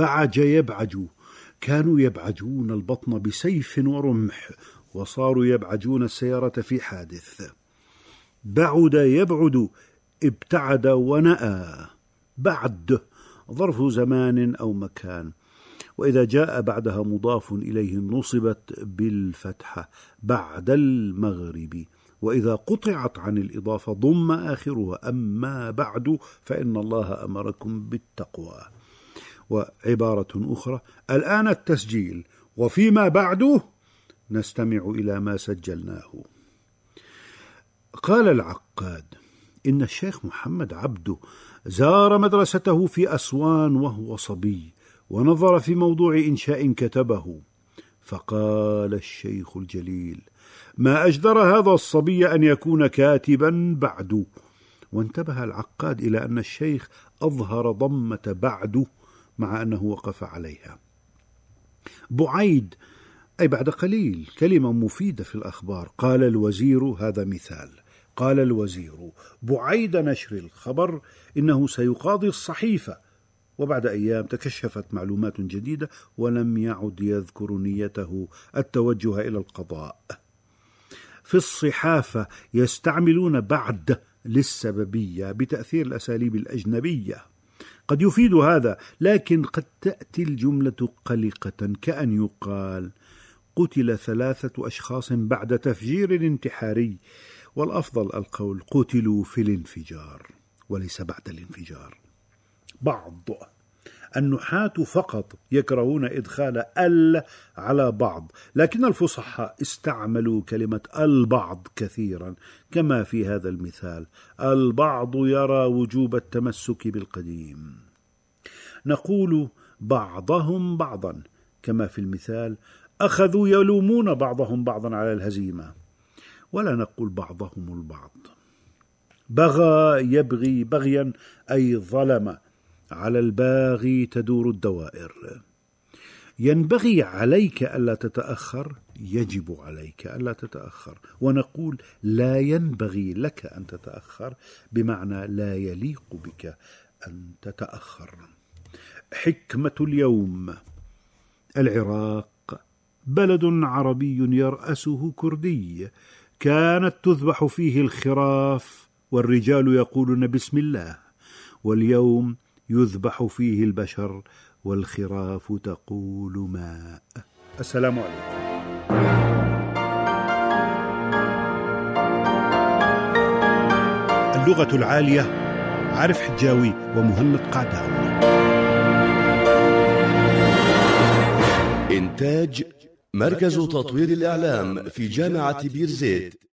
بعج يبعج. كانوا يبعجون البطن بسيف ورمح وصاروا يبعجون السيارة في حادث. بعد يبعد ابتعد ونأى. بعد ظرف زمان أو مكان. وإذا جاء بعدها مضاف اليه نصبت بالفتحه بعد المغرب. وإذا قطعت عن الإضافة ضم آخرها. أما بعد فإن الله أمركم بالتقوى. وعبارة أخرى. الآن التسجيل. وفيما بعد نستمع إلى ما سجلناه. قال العقاد إن الشيخ محمد عبده زار مدرسته في أسوان وهو صبي ونظر في موضوع إنشاء كتبه. فقال الشيخ الجليل ما أجدر هذا الصبي أن يكون كاتبا بعد. وانتبه العقاد إلى أن الشيخ أظهر ضمة بعد. مع أنه وقف عليها. بعيد أي بعد قليل كلمة مفيدة في الأخبار. قال الوزير هذا مثال. قال الوزير بعيد نشر الخبر إنه سيقاضي الصحيفة. وبعد أيام تكشفت معلومات جديدة ولم يعد يذكر نيته التوجه إلى القضاء. في الصحافة يستعملون بعد للسببية بتأثير الأساليب الأجنبية. قد يفيد هذا لكن قد تأتي الجملة قلقة كأن يقال قتل ثلاثة أشخاص بعد تفجير انتحاري والأفضل القول قتلوا في الانفجار وليس بعد الانفجار. بعض النحاة فقط يكرهون إدخال ال على بعض لكن الفصحاء استعملوا كلمة البعض كثيرا كما في هذا المثال البعض يرى وجوب التمسك بالقديم. نقول بعضهم بعضا كما في المثال أخذوا يلومون بعضهم بعضا على الهزيمة. ولا نقول بعضهم البعض. بغى يبغي بغيا أي ظلم على الباغي تدور الدوائر. ينبغي عليك ألا تتأخر يجب عليك ألا تتأخر. ونقول لا ينبغي لك أن تتأخر بمعنى لا يليق بك أن تتأخر. حكمة اليوم. العراق بلد عربي يرأسه كردي. كانت تذبح فيه الخراف والرجال يقولون بسم الله. واليوم يذبح فيه البشر والخراف تقول ماء السلام عليكم. اللغة العالية عارف حجاوي ومهند قعدان إنتاج مركز تطوير الإعلام في جامعة بيرزيت.